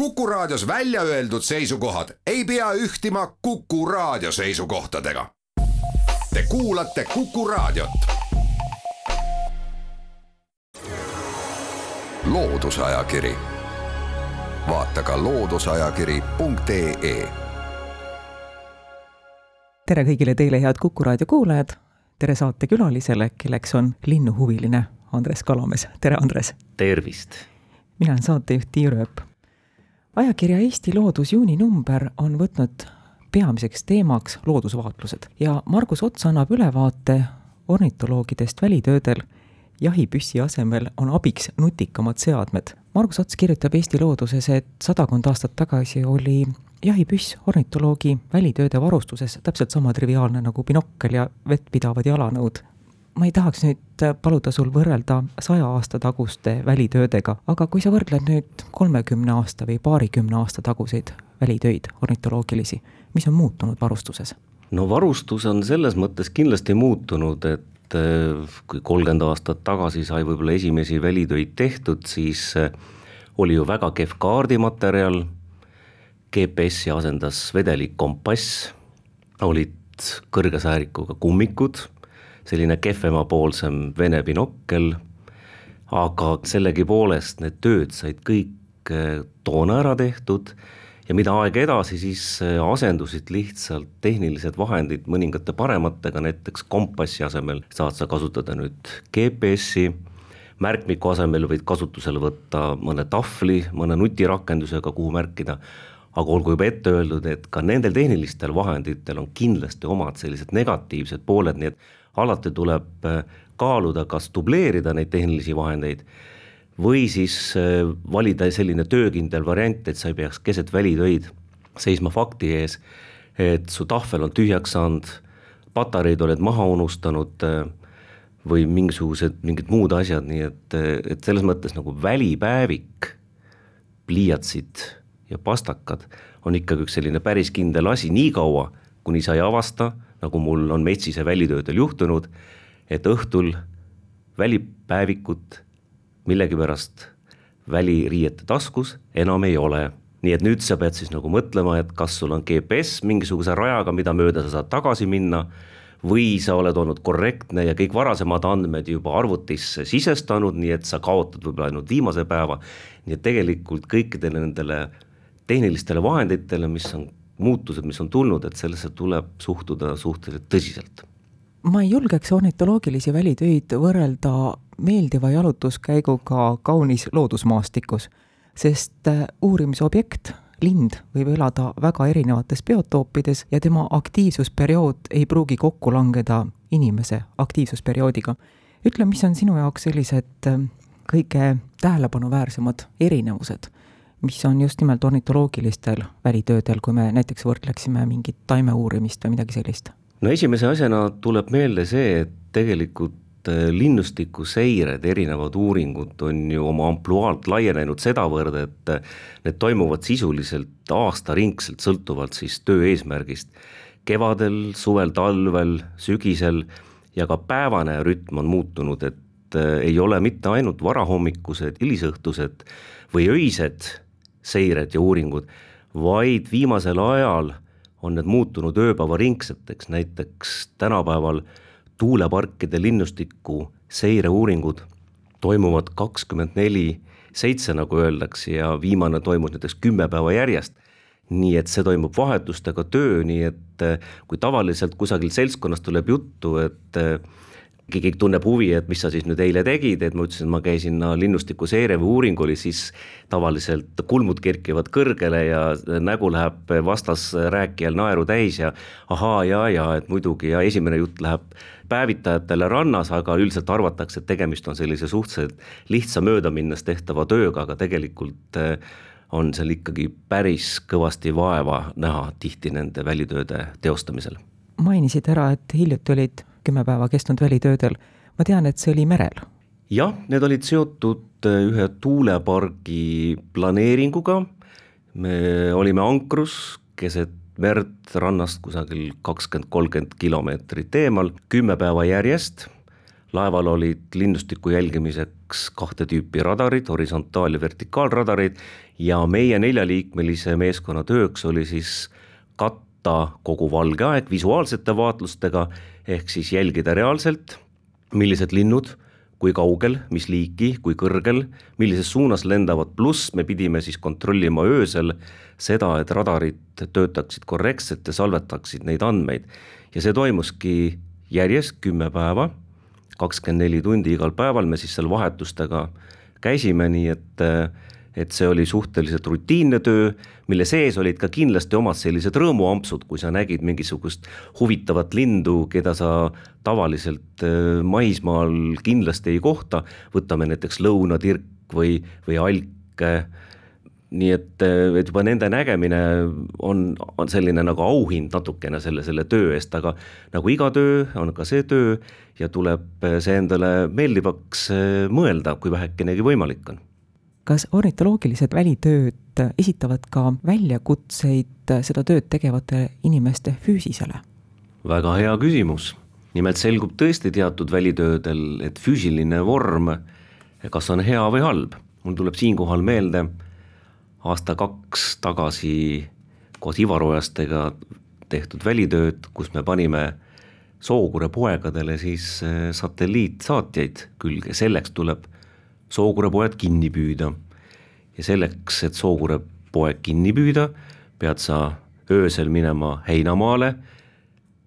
Kuku Raadios välja öeldud seisukohad ei pea ühtima Kuku Raadio seisukohtadega. Te kuulate Kuku Raadiot. loodusajakiri, vaata ka looduseajakiri.ee. tere kõigile teile, head Kuku Raadio kuulajad. tere saatekülalisele, kelleks on linnuhuviline Andres Kalamees. tere, Andres. tervist. mina olen saatejuht Tiir Ööp ajakirja Eesti Loodus juuninumber on võtnud peamiseks teemaks loodusvaatlused ja Margus Ots annab ülevaate ornitoloogidest välitöödel jahipüssi asemel on abiks nutikamad seadmed. Margus Ots kirjutab Eesti Looduses, et sadakond aastat tagasi oli jahipüss ornitoloogi välitööde varustuses täpselt sama triviaalne nagu binokkel ja vettpidavad jalanõud ma ei tahaks nüüd paluda sul võrrelda saja aasta taguste välitöödega, aga kui sa võrdled nüüd kolmekümne aasta või paarikümne aasta taguseid välitöid ornitoloogilisi, mis on muutunud varustuses? no varustus on selles mõttes kindlasti muutunud, et eh, kui kolmkümmend aastat tagasi sai võib-olla esimesi välitöid tehtud, siis eh, oli ju väga kehv kaardimaterjal, GPS-i asendas vedelik kompass, olid kõrge säärikuga kummikud selline kehvemapoolsem Vene binokkel, aga sellegipoolest need tööd said kõik eh, toona ära tehtud ja mida aeg edasi, siis eh, asendusid lihtsalt tehnilised vahendid mõningate parematega, näiteks kompassi asemel saad sa kasutada nüüd GPS-i, märkmiku asemel võid kasutusele võtta mõne tahvli, mõne nutirakendusega, kuhu märkida, aga olgu juba ette öeldud, et ka nendel tehnilistel vahenditel on kindlasti omad sellised negatiivsed pooled, nii et alati tuleb äh, kaaluda, kas dubleerida neid tehnilisi vahendeid või siis äh, valida selline töökindel variant, et sa ei peaks keset välitöid seisma fakti ees, et su tahvel on tühjaks saanud, patareid oled maha unustanud äh, või mingisugused, mingid muud asjad, nii et, et selles mõttes nagu välipäevik, pliiatsid ja pastakad on ikkagi üks selline päris kindel asi, niikaua kuni sa ei avasta nagu mul on metsise välitöödel juhtunud, et õhtul välipäevikut millegipärast väliriiete taskus enam ei ole. nii et nüüd sa pead siis nagu mõtlema, et kas sul on GPS mingisuguse rajaga, mida mööda sa saad tagasi minna, või sa oled olnud korrektne ja kõik varasemad andmed juba arvutisse sisestanud, nii et sa kaotad võib-olla ainult viimase päeva, nii et tegelikult kõikidele nendele tehnilistele vahenditele, mis on muutused, mis on tulnud, et sellesse tuleb suhtuda suhteliselt tõsiselt. ma ei julgeks ornitoloogilisi välitöid võrrelda meeldiva jalutuskäiguga kaunis loodusmaastikus, sest äh, uurimisobjekt, lind võib elada väga erinevates biotoopides ja tema aktiivsusperiood ei pruugi kokku langeda inimese aktiivsusperioodiga. ütle, mis on sinu jaoks sellised äh, kõige tähelepanuväärsemad erinevused mis on just nimelt ornitoloogilistel välitöödel, kui me näiteks võrdleksime mingit taimeuurimist või midagi sellist? no esimese asjana tuleb meelde see, et tegelikult äh, linnustiku seired, erinevad uuringud on ju oma ampluaalt laienenud sedavõrd, et äh, need toimuvad sisuliselt aastaringselt, sõltuvalt siis töö eesmärgist. kevadel, suvel, talvel, sügisel ja ka päevane rütm on muutunud, et äh, ei ole mitte ainult varahommikused, hilisõhtused või öised seired ja uuringud, vaid viimasel ajal on need muutunud ööpäevaringseteks, näiteks tänapäeval tuuleparkide linnustiku seireuuringud toimuvad kakskümmend neli seitse, nagu öeldakse, ja viimane toimus näiteks kümme päeva järjest. nii et see toimub vahetustega töö, nii et kui tavaliselt kusagil seltskonnas tuleb juttu, et keegi tunneb huvi, et mis sa siis nüüd eile tegid, et ma ütlesin, et ma käisin no, linnustiku seire või uuring oli, siis tavaliselt kulmud kerkivad kõrgele ja nägu läheb vastasrääkijal naeru täis ja ahaa, ja, ja et muidugi ja esimene jutt läheb päevitajatele rannas, aga üldiselt arvatakse, et tegemist on sellise suhteliselt lihtsa möödaminnes tehtava tööga, aga tegelikult eh, on seal ikkagi päris kõvasti vaeva näha tihti nende välitööde teostamisel. mainisid ära, et hiljuti olid kümme päeva kestnud välitöödel. ma tean, et see oli merel. jah, need olid seotud äh, ühe tuulepargi planeeringuga, me olime ankrus keset merd rannast kusagil kakskümmend, kolmkümmend kilomeetrit eemal, kümme päeva järjest, laeval olid linnustiku jälgimiseks kahte tüüpi radarid, horisontaal- ja vertikaalradarid ja meie neljaliikmelise meeskonna tööks oli siis katta kogu valge aeg visuaalsete vaatlustega, ehk siis jälgida reaalselt, millised linnud kui kaugel, mis liiki, kui kõrgel, millises suunas lendavad, pluss me pidime siis kontrollima öösel seda, et radarid töötaksid korrektselt ja salvetaksid neid andmeid. ja see toimuski järjest kümme päeva, kakskümmend neli tundi igal päeval me siis seal vahetustega käisime, nii et et see oli suhteliselt rutiinne töö, mille sees olid ka kindlasti omad sellised rõõmuampsud, kui sa nägid mingisugust huvitavat lindu, keda sa tavaliselt äh, maismaal kindlasti ei kohta, võtame näiteks lõunatirk või, või alk, nii et, äh, et juba nende nägemine on, on selline nagu auhind natukene selle, selle töö eest, aga nagu iga töö, on ka see töö ja tuleb see endale meeldivaks äh, mõelda, kui vähekenegi võimalik on kas ornitoloogilised välitööd esitavad ka väljakutseid seda tööd tegevate inimeste füüsisele? väga hea küsimus. nimelt selgub tõesti teatud välitöödel, et füüsiline vorm kas on hea või halb. mul tuleb siinkohal meelde aasta-kaks tagasi koos Ivar Ojastega tehtud välitööd, kus me panime Sookure poegadele siis eh, satelliitsaatjaid külge, selleks tuleb Sookure poed kinni püüda. ja selleks, et Sookure poeg kinni püüda, pead sa öösel minema heinamaale,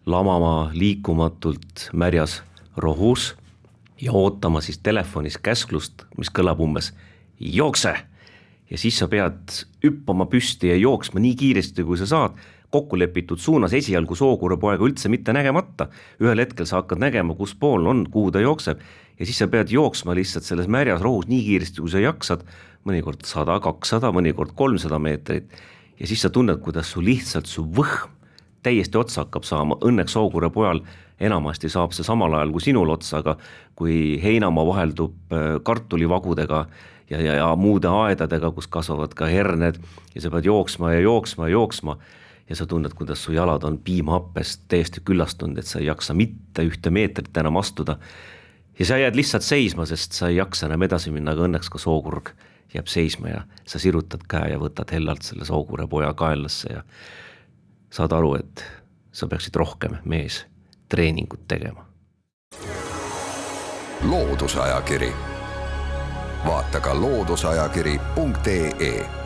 lamama liikumatult märjas rohus ja ootama siis telefonis käsklust, mis kõlab umbes jookse. ja siis sa pead hüppama püsti ja jooksma nii kiiresti, kui sa saad, kokkulepitud suunas esialgu Sookure poega üldse mitte nägemata. ühel hetkel sa hakkad nägema, kus pool on, kuhu ta jookseb ja siis sa pead jooksma lihtsalt selles märjas rohus nii kiiresti, kui sa jaksad, mõnikord sada, kakssada, mõnikord kolmsada meetrit, ja siis sa tunned, kuidas su lihtsalt su võhm täiesti otsa hakkab saama, õnneks Sookure pojal enamasti saab see samal ajal kui sinul otsa, aga kui heinamaa vaheldub äh, kartulivagudega ja, ja, ja muude aedadega, kus kasvavad ka herned. Ja sa pead jooksma ja jooksma ja jooksma ja sa tunned, kuidas su jalad on piimhappest täiesti küllastunud, et sa ei jaksa mitte ühte meetrit enam astuda ja sa jääd lihtsalt seisma, sest sa ei jaksa enam edasi minna, aga õnneks ka sookurg jääb seisma ja sa sirutad käe ja võtad hellalt selle sookure poja kaenlasse ja saad aru, et sa peaksid rohkem mees treeningut tegema. loodusajakiri, vaata ka looduseajakiri.ee.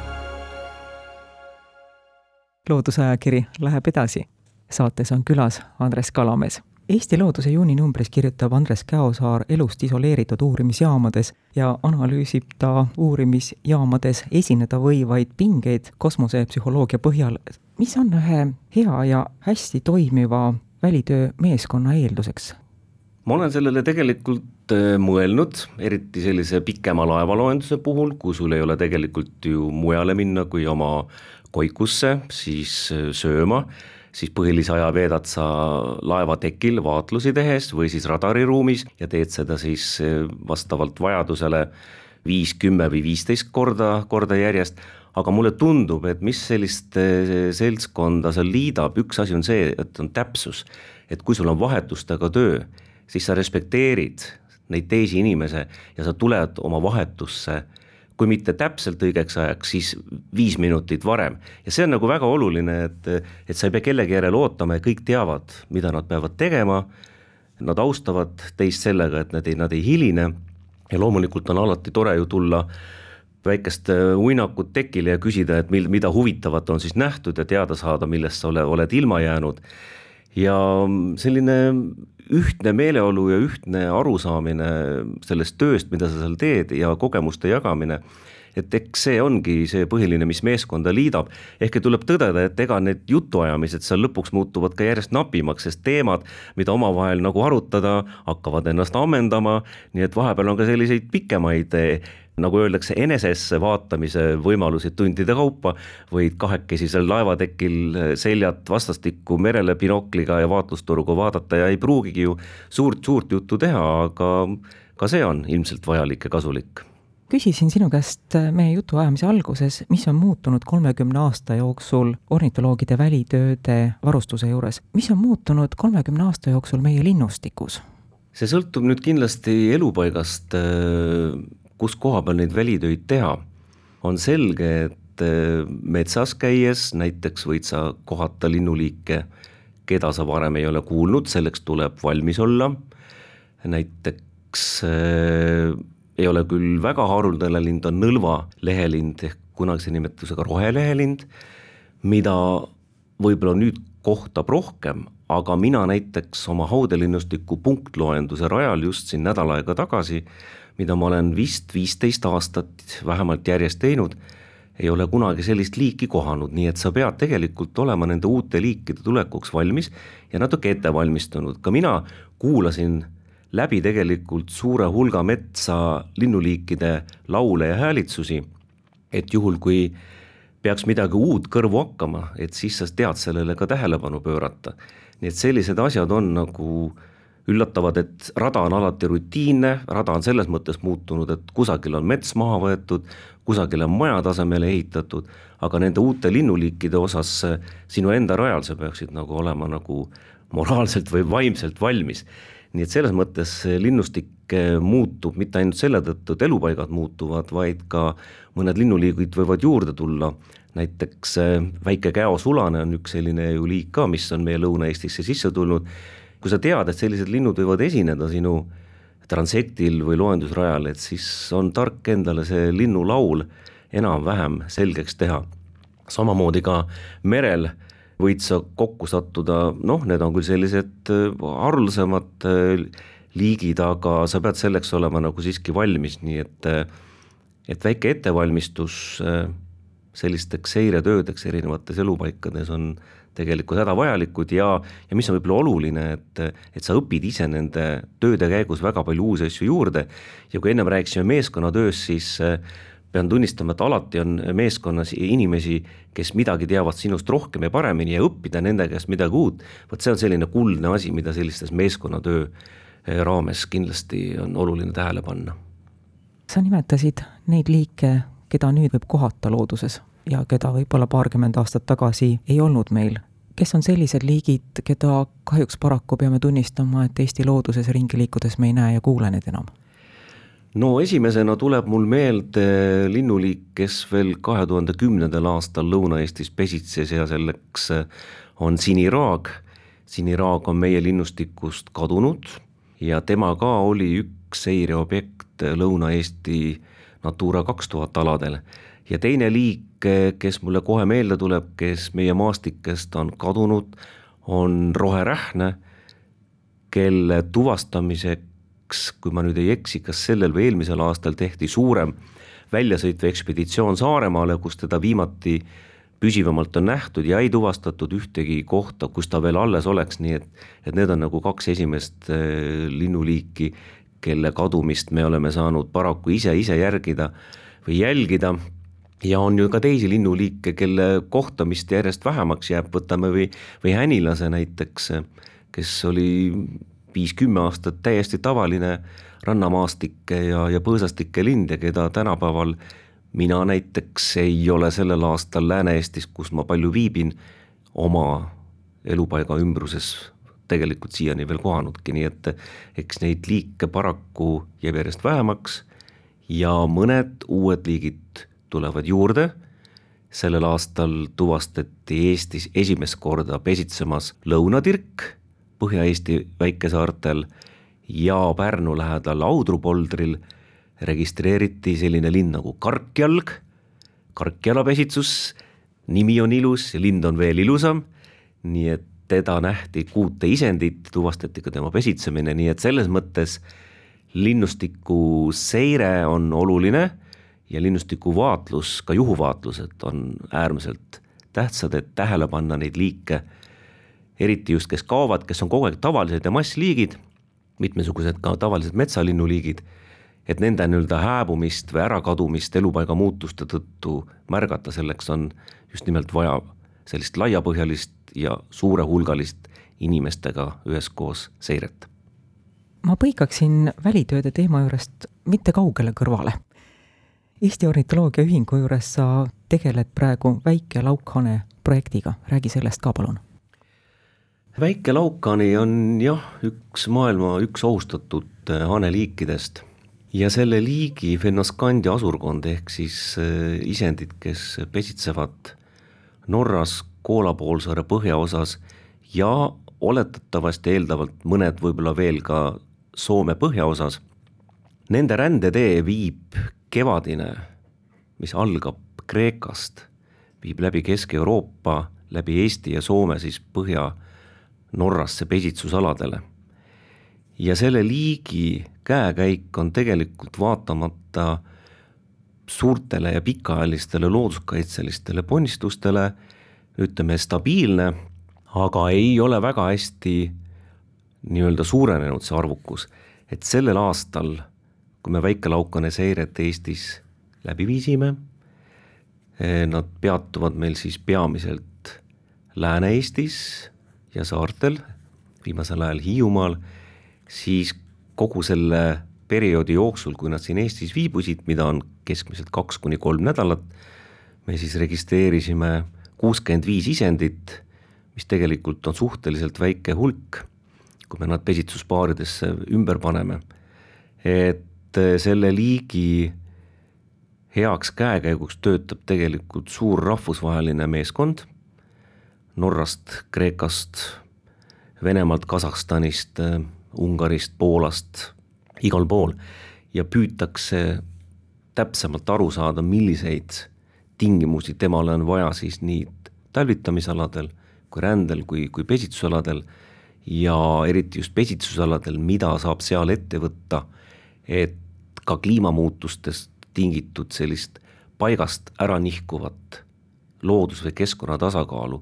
loodusajakiri läheb edasi. saates on külas Andres Kalamees Eesti Looduse juuninumbris kirjutab Andres Käosaar elust isoleeritud uurimisjaamades ja analüüsib ta uurimisjaamades esineda võivaid pingeid kosmosepsühholoogia põhjal. mis on ühe hea ja hästi toimiva välitöö meeskonna eelduseks? ma olen sellele tegelikult mõelnud, eriti sellise pikema laevaloenduse puhul, kui sul ei ole tegelikult ju mujale minna kui oma koikusse siis äh, sööma siis põhilise aja veedad sa laevatekil vaatlusi tehes või siis radariruumis ja teed seda siis eh, vastavalt vajadusele viis, kümme või viisteist korda, korda järjest, aga mulle tundub, et mis sellist seltskonda seal liidab, üks asi on see, et on täpsus. et kui sul on vahetustega töö, siis sa respekteerid neid teisi inimesi ja sa tuled oma vahetusse kui mitte täpselt õigeks ajaks, siis viis minutit varem. ja see on nagu väga oluline, et, et sa ei pea kellegi järele ootama ja kõik teavad, mida nad peavad tegema, nad austavad teist sellega, et nad ei, nad ei hiline ja loomulikult on alati tore ju tulla väikest äh, uinakut tekile ja küsida, et mil-, mida huvitavat on siis nähtud ja teada saada, millest sa ole, oled ilma jäänud. ja selline ühtne meeleolu ja ühtne arusaamine sellest tööst, mida sa seal teed ja kogemuste jagamine, et eks see ongi see põhiline, mis meeskonda liidab, ehkki tuleb tõdeda, et ega need jutuajamised seal lõpuks muutuvad ka järjest napimaks, sest teemad, mida omavahel nagu arutada, hakkavad ennast ammendama, nii et vahepeal on ka selliseid pikemaid nagu öeldakse, enesesse vaatamise võimalusi tundide kaupa, võid kahekesi seal laevatekil seljad vastastikku merele binokliga ja vaatlusturgu vaadata ja ei pruugigi ju suurt-suurt juttu teha, aga ka see on ilmselt vajalik ja kasulik küsisin sinu käest meie jutuajamise alguses, mis on muutunud kolmekümne aasta jooksul ornitoloogide välitööde varustuse juures, mis on muutunud kolmekümne aasta jooksul meie linnustikus? see sõltub nüüd kindlasti elupaigast, kus koha peal neid välitöid teha. on selge, et metsas käies näiteks võid sa kohata linnuliike, keda sa varem ei ole kuulnud, selleks tuleb valmis olla, näiteks äh, ei ole küll väga haruldane lind, on nõlva lehelind ehk kunagise nimetusega rohelehelind, mida võib-olla nüüd kohtab rohkem, aga mina näiteks oma haudelinnustiku punktloenduse rajal just siin nädal aega tagasi, mida ma olen vist viisteist aastat vähemalt järjest teinud, ei ole kunagi sellist liiki kohanud, nii et sa pead tegelikult olema nende uute liikide tulekuks valmis ja natuke ette valmistunud, ka mina kuulasin läbi tegelikult suure hulga metsa linnuliikide laule ja häälitsusi, et juhul, kui peaks midagi uut kõrvu hakkama, et siis sa tead sellele ka tähelepanu pöörata. nii et sellised asjad on nagu üllatavad, et rada on alati rutiinne, rada on selles mõttes muutunud, et kusagil on mets maha võetud, kusagil on maja tasemele ehitatud, aga nende uute linnuliikide osas sinu enda rajal sa peaksid nagu olema nagu moraalselt või vaimselt valmis nii et selles mõttes linnustik muutub mitte ainult selle tõttu, et elupaigad muutuvad, vaid ka mõned linnuliigid võivad juurde tulla, näiteks äh, väike käosulane on üks selline ju liik ka, mis on meie Lõuna-Eestisse sisse tulnud, kui sa tead, et sellised linnud võivad esineda sinu transektil või loendusrajal, et siis on tark endale see linnulaul enam-vähem selgeks teha. samamoodi ka merel võid sa kokku sattuda, noh, need on küll sellised äh, haruldasemad äh, liigid, aga sa pead selleks olema nagu siiski valmis, nii et äh, et väike ettevalmistus sellisteks seiretöödeks erinevates elupaikades on tegelikult hädavajalikud ja, ja mis on võib-olla oluline, et, et sa õpid ise nende tööde käigus väga palju uusi asju juurde. Ja kui ennem rääkisime meeskonnatööst, siis pean tunnistama, et alati on meeskonnas inimesi, kes midagi teavad sinust rohkem ja paremini ja õppida nende käest midagi uut, vot see on selline kuldne asi, mida sellistes meeskonnatöö eh, raames kindlasti on oluline tähele panna. sa nimetasid neid liike, keda nüüd võib kohata looduses ja keda võib-olla paarkümmend aastat tagasi ei olnud meil. kes on sellised liigid, keda kahjuks paraku peame tunnistama, et Eesti looduses ringi liikudes me ei näe ja kuule neid enam? No esimesena tuleb mul meelde linnuliik, kes veel kahe tuhande kümnendal aastal Lõuna-Eestis pesitses ja selleks on siniraag. siniraag on meie linnustikust kadunud ja tema ka oli üks seireobjekt Lõuna-Eesti Natura kaks tuhat aladel. ja teine liik, kes mulle kohe meelde tuleb, kes meie maastikest on kadunud, on roherähne, kelle tuvastamiseks kaks, kui ma nüüd ei eksi, kas sellel või eelmisel aastal tehti suurem väljasõit või ekspeditsioon Saaremaale, kus teda viimati püsivamalt on nähtud ja ei tuvastatud ühtegi kohta, kus ta veel alles oleks, nii et, et need on nagu kaks esimest äh, linnuliiki, kelle kadumist me oleme saanud paraku ise, ise järgida või jälgida. Ja on ju ka teisi linnuliike, kelle kohtamist järjest vähemaks jääb, võtame või, või hänilase näiteks, kes oli viis-kümme aastat täiesti tavaline rannamaastike ja, ja põõsastike lind ja keda tänapäeval mina näiteks ei ole sellel aastal Lääne-Eestis, kus ma palju viibin, oma elupaiga ümbruses tegelikult siiani veel kohanudki, nii et eks neid liike paraku jääb järjest vähemaks ja mõned uued liigid tulevad juurde, sellel aastal tuvastati Eestis esimest korda pesitsemas lõunatirk Põhja-Eesti väikesaartel ja Pärnu lähedal Audrupoldril registreeriti selline linn nagu karkjalg, karkjalapesitsus, nimi on ilus lind on veel ilusam, nii et teda nähti kuute isendit, tuvastati ka tema pesitsemine, nii et selles mõttes linnustiku seire on oluline ja linnustiku vaatlus, ka juhuvaatlused on äärmiselt tähtsad, et tähele panna neid liike eriti just, kes kaovad, kes on kogu aeg tavalised ja massliigid, mitmesugused ka tavalised metsalinnuliigid, et nende nii-öelda hääbumist või ärakadumist elupaiga muutuste tõttu märgata, selleks on just nimelt vaja sellist laiapõhjalist ja suurehulgalist inimestega üheskoos seiret. ma põikaksin välitööde teema juurest mitte kaugele kõrvale. Eesti Ornitoloogia Ühingu juures sa tegeled praegu väike laukhane projektiga, räägi sellest ka palun väike laukani on jah, üks maailma üks ohustatud haneliikidest ja selle liigi Fennoskandia asurkond ehk siis isendid, kes pesitsevad Norras Koola poolsaare põhjaosas ja oletatavasti eeldavalt mõned võib-olla veel ka Soome põhjaosas. Nende rändetee viib kevadine, mis algab Kreekast, viib läbi Kesk-Euroopa, läbi Eesti ja Soome siis Põhja-Norrasse pesitsusaladele. ja selle liigi käekäik on tegelikult vaatamata suurtele ja pikaajalistele looduskaitselistele ponnistustele ütleme stabiilne, aga ei ole väga hästi nii-öelda suurenenud see arvukus, et sellel aastal, kui me väikelaukane seiret Eestis läbi viisime, eh, nad peatuvad meil siis peamiselt Lääne-Eestis ja saartel, viimasel ajal Hiiumaal, siis kogu selle perioodi jooksul, kui nad siin Eestis viibusid, mida on keskmiselt kaks kuni kolm nädalat, me siis registreerisime kuuskümmend viis isendit, mis tegelikult on suhteliselt väike hulk, kui me nad pesitsuspaaridesse ümber paneme, et selle liigi heaks käekäiguks töötab tegelikult suur rahvusvaheline meeskond Norrast, Kreekast, Venemaalt, Kasahstanist, Ungarist, Poolast, igal pool. Ja püütakse täpsemalt aru saada, milliseid tingimusi temale on vaja siis nii talvitamisaladel kui rändel kui, kui pesitsusaladel. Ja eriti just pesitsusaladel, mida saab seal ette võtta, et ka kliimamuutustest tingitud sellist paigast ära nihkuvat loodus- või keskkonna tasakaalu,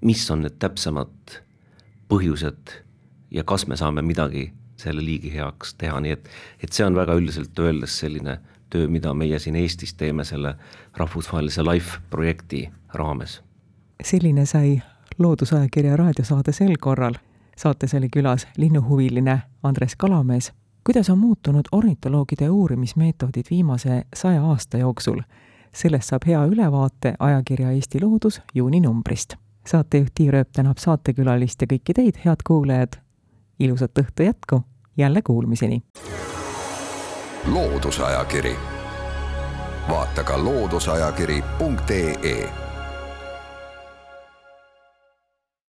mis on need täpsemad põhjused ja kas me saame midagi selle liigi heaks teha, nii et, et see on väga üldiselt öeldes selline töö, mida meie siin Eestis teeme selle rahvusvahelise LIFE projekti raames. selline sai Loodusajakirja raadiosaade sel korral. saates oli külas linnuhuviline Andres Kalamees kuidas on muutunud ornitoloogide uurimismeetodid viimase saja aasta jooksul? sellest saab hea ülevaate ajakirja Eesti Loodus juuninumbrist. Saatejuht Tiir Ööp tänab saatekülalist ja kõiki teid, head kuulajad. ilusat õhtu jätku, jälle kuulmiseni. loodusajakiri, vaata ka looduseajakiri.ee